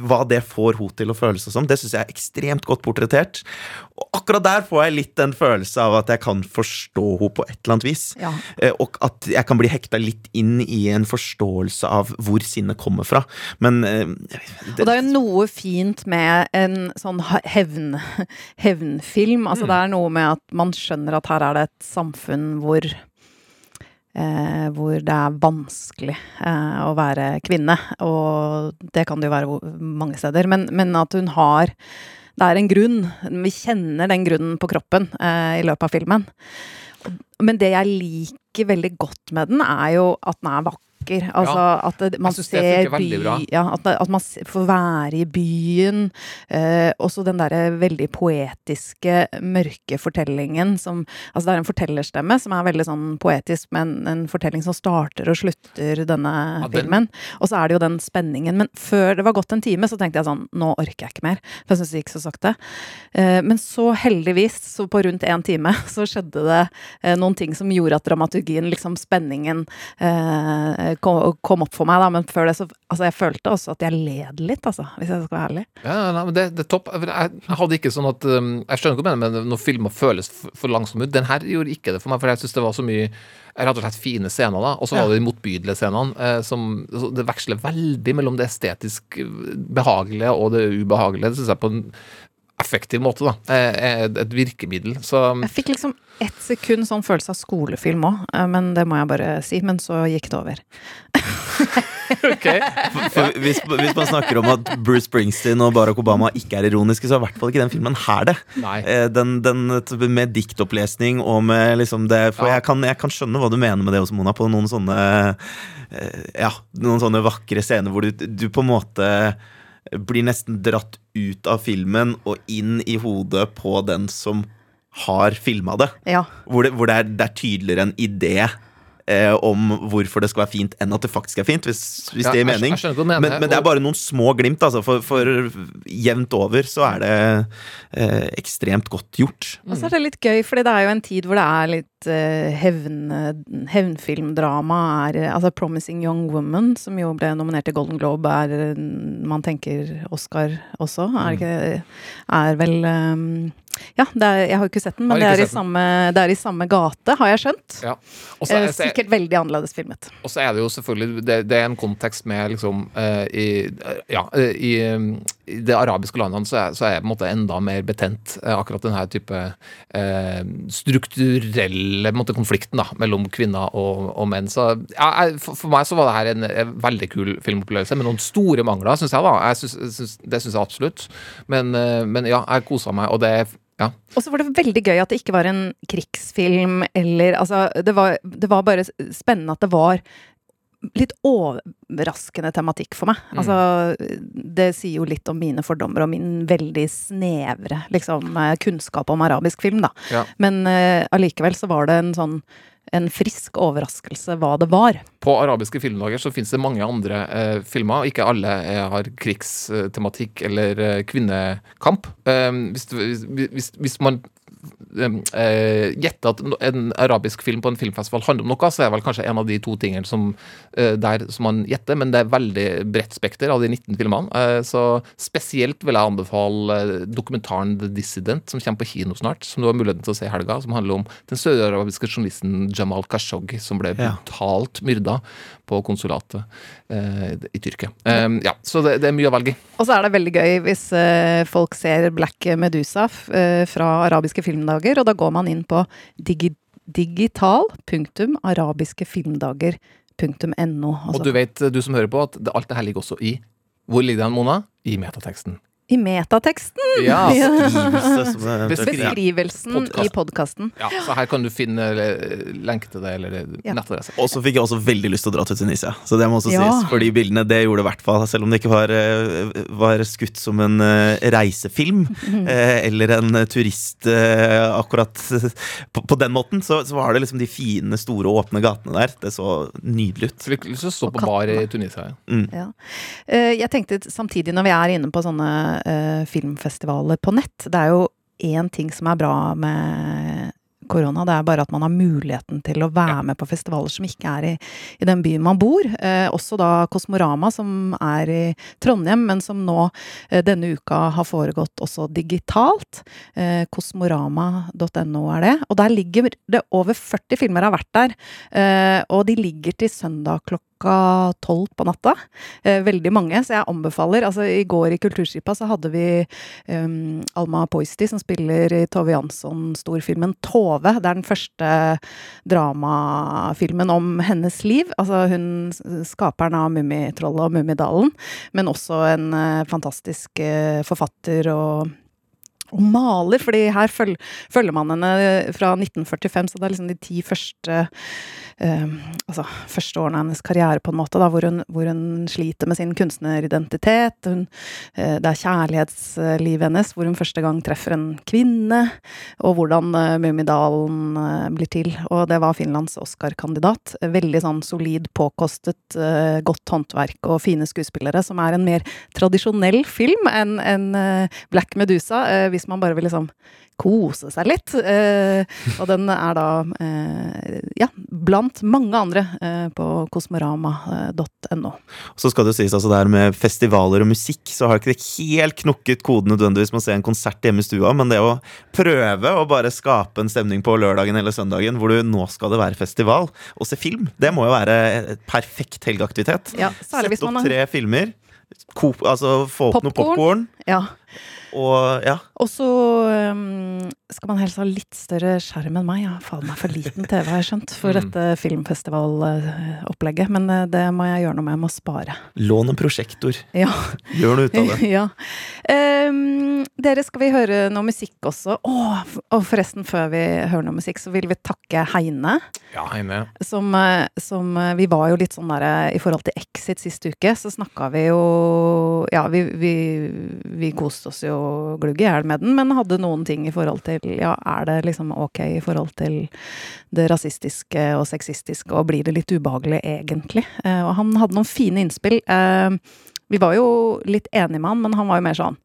hva det får henne til å føle seg som, det syns jeg er ekstremt godt portrettert. Og akkurat der får jeg litt den følelse av at jeg kan forstå henne på et eller annet vis. Ja. Eh, Og at jeg kan bli hekta litt inn i en forståelse av hvor sinnet kommer fra. Men det, Og det er jo noe fint med en sånn hevn, hevnfilm. Altså det er noe med at man skjønner at her er det et samfunn hvor eh, hvor det er vanskelig eh, å være kvinne. Og det kan det jo være mange steder. Men, men at hun har Det er en grunn. Vi kjenner den grunnen på kroppen eh, i løpet av filmen. Men det jeg liker veldig godt med den, er jo at den er vakker. Altså at man Jeg synes det ser funker by ja, at, at man får være i byen. Eh, også den derre veldig poetiske, mørke fortellingen som Altså det er en fortellerstemme som er veldig sånn poetisk, med en, en fortelling som starter og slutter denne Ja, den- filmen. Og så er det jo den spenningen. Men før det var gått en time, så tenkte jeg sånn Nå orker jeg ikke mer. For jeg syns det gikk så sakte. Eh, men så heldigvis, så på rundt én time, så skjedde det eh, noen ting som gjorde at dramaturgien, liksom spenningen, eh, kom, opp for meg. Da. Men før det så Altså, jeg følte også at jeg led litt, altså. Hvis jeg skal være ærlig. Ja, nei, men det, det er topp. Jeg, hadde ikke sånn at um, Jeg skjønner ikke hva du mener, men når filmer føles for, for langsomme ut Den her gjorde ikke det for meg, for jeg syns det var så mye rett og slett fine scener. da Og så var det de motbydelige scenene. Eh, som, det veksler veldig mellom det estetisk behagelige og det ubehagelige. Det syns jeg på en effektiv måte. da eh, er et virkemiddel. Så Jeg fikk liksom ett sekund sånn følelse av skolefilm òg, men det må jeg bare si. Men så gikk det over. ok. For hvis, hvis man snakker om at Bruce Springsteen og Barack Obama ikke er ironiske, så er i hvert fall ikke den filmen her det. Nei. Eh, Den, den med diktopplesning og med liksom det For Ja. jeg, kan, jeg kan skjønne hva du mener med det også, Mona, på noen sånne eh, Ja, noen sånne vakre scener hvor du, du på en måte blir nesten dratt ut av filmen og inn i hodet på den som har filma det. Ja. Hvor det, hvor det, er, det er tydeligere en idé eh, om hvorfor det skal være fint, enn at det faktisk er fint. Hvis, hvis Ja, det gir mening. jeg jeg mener, men, men det er bare noen små glimt. Altså, for, for jevnt over så er det eh, ekstremt godt gjort. Og så er det litt gøy, for det er jo en tid hvor det er litt eh, hevn, hevnfilmdrama. Er, altså 'Promising Young Woman', som jo ble nominert til Golden Globe, er eh, Man tenker Oscar også, er det ikke Er vel eh, Ja, det er, jeg har jo ikke sett den, men det er, i samme, det er i samme gate, har jeg skjønt. Ja. Også, Eh, er- er- sikkert veldig annerledes filmet. Og så er det jo selvfølgelig Det, det er en kontekst med liksom eh, i, eh, Ja, eh, i, eh, i det arabiske landene så er, så er jeg på en måte enda mer betent eh, akkurat denne type strukturelle måte, konflikten da mellom kvinner og, og menn. Så ja, jeg, for, for meg så var det her en, en veldig kul filmopplevelse, med noen store mangler, syns jeg. da jeg synes, synes, Det syns jeg absolutt. Men, men ja, jeg kosa meg, og det ja. Og så var det veldig gøy at det ikke var en krigsfilm eller Altså, det var, det var bare spennende at det var litt overraskende tematikk for meg. Mm. Altså, det sier jo litt om mine fordommer og min veldig snevre liksom, eh, kunnskap om arabisk film, da. Ja. Men allikevel uh, så var det en sånn en frisk overraskelse hva det var. På arabiske filmdager så finnes det mange andre eh, filmer. Ikke alle eh, har krigstematikk eller eh, kvinnekamp. Eh, hvis, hvis, hvis, hvis man eh, gjette at en arabisk film på en filmfestival handler om noe, så er det vel kanskje en av de to tingene som, eh, der som man gjetter, men det er veldig bredt spekter av de 19 filmene. Eh, så spesielt vil jeg anbefale eh, dokumentaren The Dissident, som kommer på kino snart, som du har muligheten til å se i helga, som handler om den sørarabiske journalisten Jamal Khashoggi, som ble brutalt myrda på konsulatet eh, i Tyrkia. Eh, ja, så det, det er mye å velge i. Og så er det veldig gøy hvis eh, folk ser Black Medusa eh, fra arabiske filmdager, og da går man inn på digi digital.arabiskefilmdager.no. Og du vet, du som hører på, at alt det her ligger også i Hvor ligger den, Mona? I metateksten. I metateksten! Ja, Ja. Beskrivelse, ja. Beskrivelsen Podcast. i podkasten. Ja, så her kan du finne eh, lenke til det, eller Ja. nettadresse. Og så fikk jeg også veldig lyst til å dra til Tunisia. Så det må også Ja. sies. For de bildene, det gjorde det i hvert fall. Selv om det ikke var, eh, var skutt som en eh, reisefilm mm. eller en eh, turist eh, akkurat på, på den måten, så, så var det liksom de fine, store, åpne gatene der. Det så nydelig ut. Så vi lyst til å stå på bar i. Tunisia. Ja. Ja. Eh, Jeg tenkte samtidig, når vi er inne på sånne eh, filmfestivaler på nett Det er jo én ting som er bra med korona. Det er bare at man har muligheten til å være med på festivaler som ikke er i, i den byen man bor. Eh, også da Kosmorama, som er i Trondheim, men som nå eh, denne uka har foregått også digitalt. Eh, Kosmorama.no er det. Og der ligger det over 40 filmer har vært der. Eh, og de ligger til søndag klokka tolv på natta. Eh, veldig mange, så jeg anbefaler. Altså, I går i Kulturskipa så hadde vi um, Alma Poisti, som spiller i Tove Jansson-storfilmen 'Tove'. Det er den første dramafilmen om hennes liv. Altså hun skaperen av Mummitrollet og Mummidalen, men også en uh, fantastisk uh, forfatter og og maler, fordi her føl følger man henne fra 1945, så det er liksom de ti første eh, altså, første årene av hennes karriere, på en måte, da, hvor hun, hvor hun sliter med sin kunstneridentitet. Hun, eh, det er kjærlighetslivet hennes, hvor hun første gang treffer en kvinne, og hvordan eh, Mummidalen eh, blir til. Og det var Finlands Oscar-kandidat. Veldig sånn solid, påkostet, eh, godt håndverk og fine skuespillere, som er en mer tradisjonell film enn en, eh, Black Medusa. eh, hvis man bare vil liksom kose seg litt. Eh, og den er da eh, ja, blant mange andre eh, på kosmorama.no. Så skal det jo sies altså det her med festivaler og musikk, så har ikke det helt knukket koden nødvendigvis med å se en konsert hjemme i stua, men det å prøve å bare skape en stemning på lørdagen eller søndagen hvor du nå skal det være festival, og se film, det må jo være et perfekt helgeaktivitet. Ja, man opp har tre filmer, ko altså få opp noe Popcorn. popkorn, ja. Og ja. Og så um, skal man helst ha litt større skjerm enn meg. Jeg har faen meg for liten TV, har jeg skjønt, for Mm. dette filmfestivalopplegget. Men eh, det må jeg gjøre noe med. Jeg må spare. Lån en prosjektor. Ja. Gjør noe ut av det. ja. Um, dere, skal vi høre noe musikk også? Åh, og forresten, før vi hører noe musikk, så vil vi takke Heine. Ja, Heine. Som, eh, som eh, Vi var jo litt sånn der I forhold til Exit sist uke, så snakka vi jo Ja, vi, vi, vi koste oss jo glugg i hjel med den, men hadde noen ting i forhold til Ja, er det liksom ok i forhold til det rasistiske og sexistiske, og blir det litt ubehagelig egentlig? Eh, og han hadde noen fine innspill. Eh, vi var jo litt enige med han, men han var jo mer sånn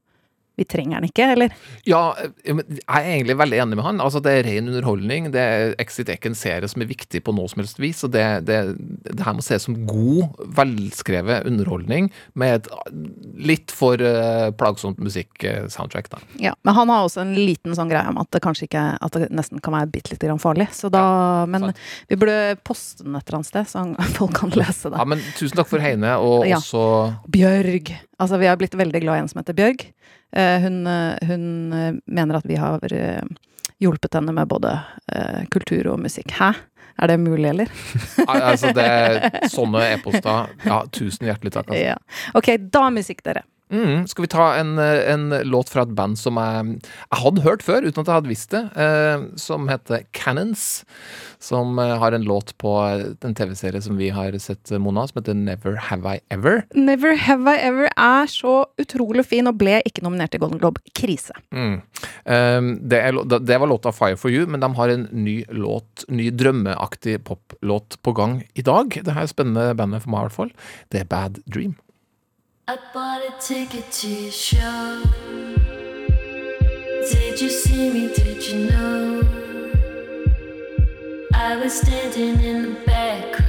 Vi trenger den ikke, eller? Ja, eh, jeg er egentlig veldig enig med han. Altså, Det er ren underholdning. Det er Exit er ikke en serie som er viktig på noe som helst vis. og Det, det, det her må ses som god, velskrevet underholdning med et litt for uh, plagsomt musikk-soundtrack. da. Ja, Men han har også en liten sånn greie om at det kanskje ikke At det nesten kan være bitte lite grann farlig. Så da Men sant. vi burde poste den et eller annet sted, så folk kan lese det. Ja, men Tusen takk for Heine, og Ja. også Bjørg. Altså, vi har blitt veldig glad i en som heter Bjørg. Eh, hun, eh, hun eh, mener at vi har hjulpet henne med både kultur og musikk. Hæ? Er det mulig, eller? Altså, det er sånne e-poster. Ja, tusen hjertelig takk. Altså. Ja. Ok, da musikk, dere. Mm, skal vi ta en, eh, en låt fra et band som jeg, jeg hadde hørt før, uten at jeg hadde visst det, eh, som heter Cannons. Som eh, har en låt på en TV-serie som vi har sett, eh, Mona, som heter Never Have I Ever. Never Have I Ever er så utrolig fin, og ble ikke nominert til Golden Globe. Krise. Mm. Eh, det, er, det var låta Fire For You, men de har en ny låt, ny drømmeaktig poplåt på gang i dag. Det her er spennende bandet for meg, i hvert fall. Det er Bad Dream. I bought a ticket to your show. Did you see me? Did you know? I was standing in the back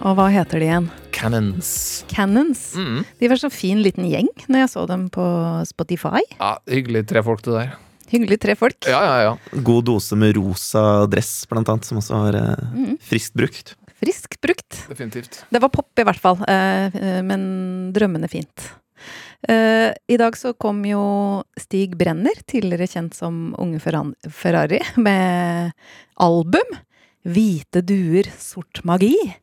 Og hva heter de igjen? Cannons. Cannons. Mm. De var så fin liten gjeng når jeg så dem på Spotify. Ja, hyggelig tre folk, det der. Hyggelig tre folk. Ja, ja, ja. God dose med rosa dress, blant annet, som også var eh, Mm. friskt brukt. Friskt brukt. Definitivt. Det var pop i hvert fall, eh, eh, men drømmende fint. Uh, I dag så kom jo Stig Brenner, tidligere kjent som Unge Ferrari, med album 'Hvite duer, sort magi'.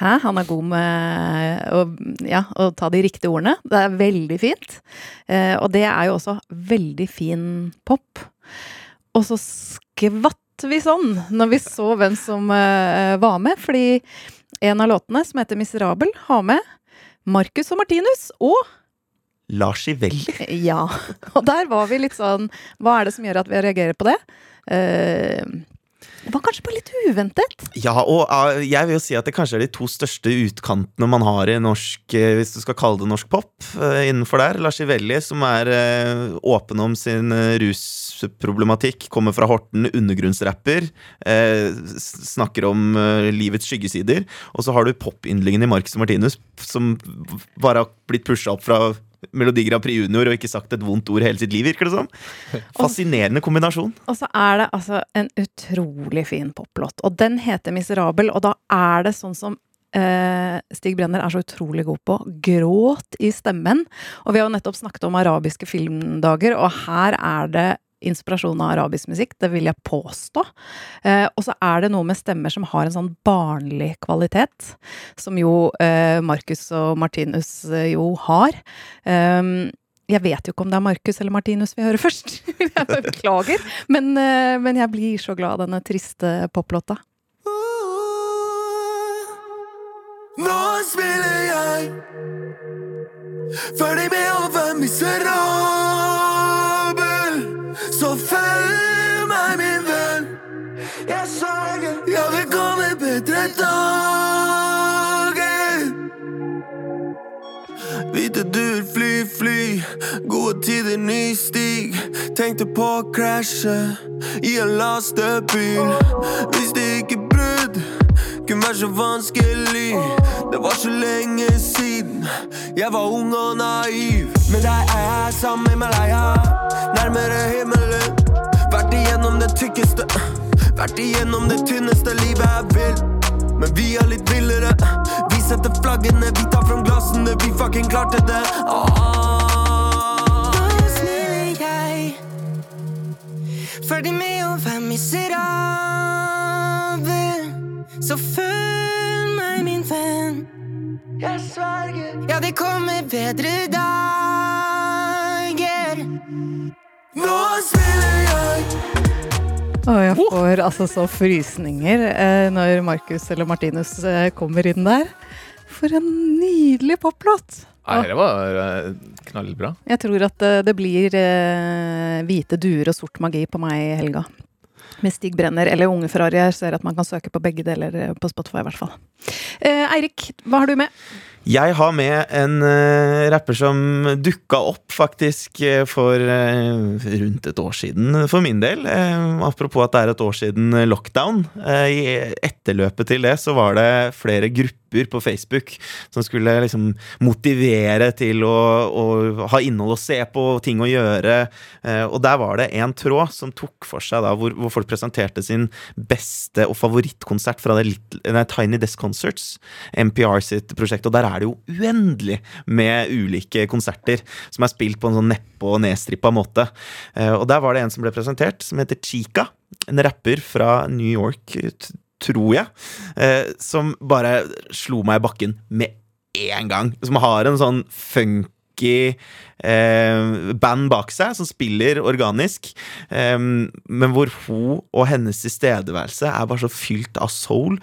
Hæ? Han er god med å, ja, å ta de riktige ordene. Det er veldig fint. Eh, og det er jo også veldig fin pop. Og så skvatt vi sånn når vi så hvem som eh, var med, fordi en av låtene, som heter 'Miserabel', har med Marcus og Martinus og Lars Ivelli. Ja. Og der var vi litt sånn Hva er det som gjør at vi reagerer på det? Eh, det var kanskje bare litt uventet. Ja, og eh, jeg vil jo si at det kanskje er de to største utkantene man har i norsk, eh, hvis du skal kalle det norsk pop, eh, innenfor der. Lars Ivelli, som er åpen om sin rusproblematikk, kommer fra Horten, undergrunnsrapper, snakker om livets skyggesider. Og så har du popyndlingen i Marcus Martinus, som bare har blitt pusha opp fra Melodi Grand Prix Junior og ikke sagt et vondt ord hele sitt liv, virker det som. Fascinerende kombinasjon. Og så er det altså en utrolig fin poplåt. Og den heter 'Miserabel', og da er det sånn som eh, Stig Brenner er så utrolig god på. Gråt i stemmen. Og vi har jo nettopp snakket om arabiske filmdager, og her er det inspirasjon av arabisk musikk, det vil jeg påstå. Eh, og så er det noe med stemmer som har en sånn barnlig kvalitet, som jo eh, Marcus og Martinus eh, jo har. Um, jeg vet jo ikke om det er Marcus eller Martinus vi hører først. jeg beklager. Men, eh, men jeg blir så glad av denne triste poplåta. Nå spiller jeg ferdig med å være miserabel. Ja, vi kommer bedre dager. Hvite duer, fly, fly. Gode tider, ny stig. Tenkte på å krasje i en lastebil. Visste ikke brudd kunne være så vanskelig. Det var så lenge siden jeg var ung og naiv. Med deg er jeg sammen med Malaya, nærmere himmelen. Vært igjennom det tykkeste, vært igjennom det tynneste livet jeg vil. Men vi er litt villere. Vi setter flaggene, vi tar fram glassene, vi fucking klarte det. Ah. Nå smiler jeg, ferdig med å være miserabel. Så følg meg, min venn. Jeg sverger. Ja, det kommer bedre dager. Nå spiller jeg. Og jeg får altså så frysninger eh, når Markus eller Martinus eh, kommer inn der. For en nydelig poplåt! Nei, det var eh, knallbra. Jeg tror at det blir hvite duer og sort magi på meg i helga. Med Stig Brenner eller Unge Ferrari. Jeg ser at man kan søke på begge deler på Spotify, i hvert fall. Eh, Eirik, hva har du med? Jeg har med en uh, rapper som dukka opp faktisk eh, for uh, rundt et år siden, for min del. Uh, apropos at det er et år siden lockdown. I etterløpet til det så var det flere grupper på Facebook som skulle liksom motivere til å, å ha innhold å se på, ting å gjøre. Og der var det en tråd som tok for seg da, hvor, hvor folk presenterte sin beste og favorittkonsert fra det nei, Tiny Desk Concerts, NPR sitt prosjekt. Og der er det jo uendelig med ulike konserter som er spilt på en sånn neppe- og nedstrippa måte. Eh, og der var det en som ble presentert, som heter Chica. En rapper fra New York, tror jeg. Eh, som bare slo meg i bakken med én gang. Som har en sånn funky eh, band bak seg som spiller organisk, eh, men hvor hun og hennes tilstedeværelse er bare så fylt av soul.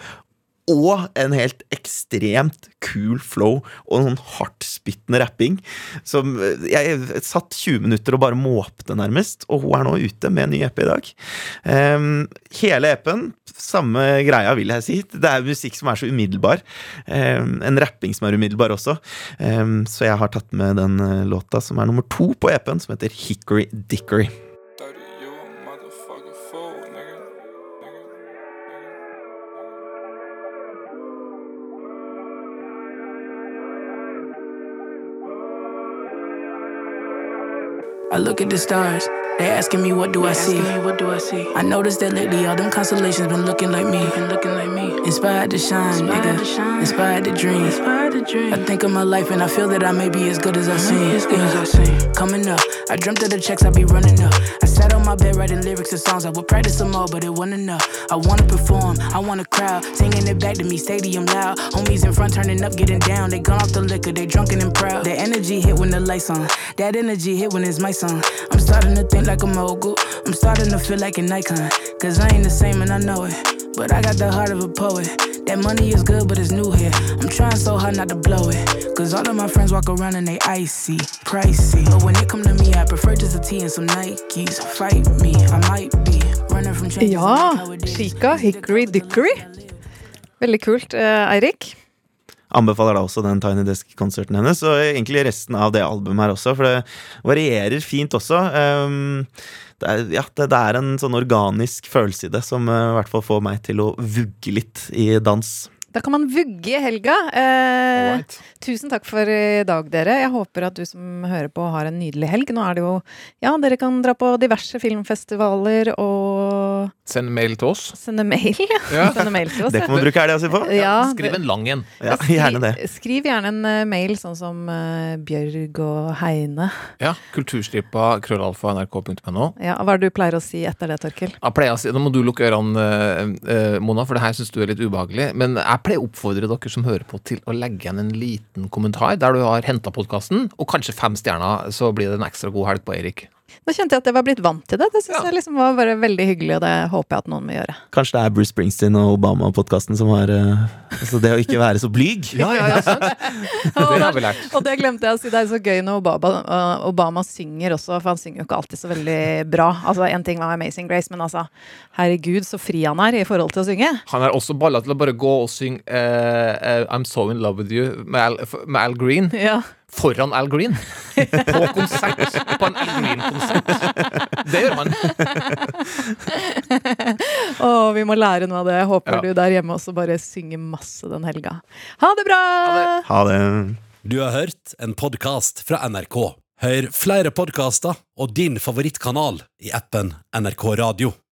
Og en helt ekstremt cool flow og en sånn hardtspyttende rapping. Som eh, Jeg satt 20 minutter og bare måpte, nærmest. Og hun er nå ute med en ny EP i dag. Um, hele EP-en, samme greia, vil jeg si. Det er musikk som er så umiddelbar. Um, en rapping som er umiddelbar også. Um, så jeg har tatt med den eh, låta som er nummer to på EP-en, som heter Hickory Dickory. I look at the stars. They asking me what do I see? What do I see? I noticed that lately all them constellations been looking like me. Been looking like me. Inspired to shine, nigga. Inspired to dream. Inspired to dream. I think of my life and I feel that I may be as good as I seem. As good as I seem. Coming up, I dreamt of the checks I be running up. I sat on my bed writing lyrics and songs. I would practice some more, but it wasn't enough. I wanna perform, I want a crowd singing it back to me, stadium loud. Homies in front turning up, getting down. They gone off the liquor, they drunken and proud. That energy hit when the lights on. That energy hit when it's my song. I'm starting to think like a mogul. I'm starting to feel like an icon. Cause I ain't the same and I know it. But I got the heart of a poet. That money is good, but it's new here. I'm trying so hard not to blow it. Cause all of my friends walk around and they icy, pricey. But when it come to me, I prefer just a tee and some Nikes. Fight me, I might be running from changes. Ja, Chica, Hickory Dickory. Veldig kult. Eh, Eirik? Anbefaler da også den Tiny Desk-konserten hennes, og egentlig resten av det albumet her også, for det varierer fint også. Um, det, er, ja, det, det er en sånn organisk følelse i det som uh, i hvert fall får meg til å vugge litt i dans. Da kan man vugge i helga. Eh, right. tusen takk for i dag, dere. Jeg håper at du som hører på, har en nydelig helg. Nå er det jo Ja, dere kan dra på diverse filmfestivaler og Send mail til oss. sende mail. Ja. sende mail til oss. Det kan man bruke helga si på. Ja, Skriv en lang en. Ja, gjerne det. Skriv gjerne en eh, mail, sånn som uh, Bjørg og Heine. Ja, Kulturstripa krøllalfa nrk.no. Ja, hva er det du pleier å si etter det, Torkil? Jeg pleier å si, Nå må du lukke ørene, eh, Mona, for det her syns du er litt ubehagelig. Men jeg pleier å oppfordre dere som hører på, til å legge igjen en liten kommentar der du har henta podkasten, og kanskje fem stjerner, så blir det en ekstra god helg på Eirik. Nå kjente jeg at jeg var blitt vant til det. Det synes Ja. jeg liksom var bare veldig hyggelig, og det håper jeg at noen vil gjøre. Kanskje det er Bruce Springsteen og Obama-podkasten som har uh, altså det å ikke være så blyg. Ja, ja, ja, sant. Og Det har vi lært. Og det glemte jeg å si, det er så gøy når Obama, uh, Obama synger også, for han synger jo ikke alltid så veldig bra. Altså, En ting var Amazing Grace, men altså, herregud så fri han er i forhold til å synge. Han er også balla til å bare gå og synge uh, uh, I'm So In Love With You med Al, med Al Green Ja. Foran Al Green. På konsert. På en Al Green-konsert. Det gjør man. Å, vi må lære noe av det. Jeg håper Ja. du der hjemme også bare synger masse den helga. Ha det bra! Ha det. Du har hørt en podkast fra NRK. Hør flere podkaster og din favorittkanal i appen NRK Radio.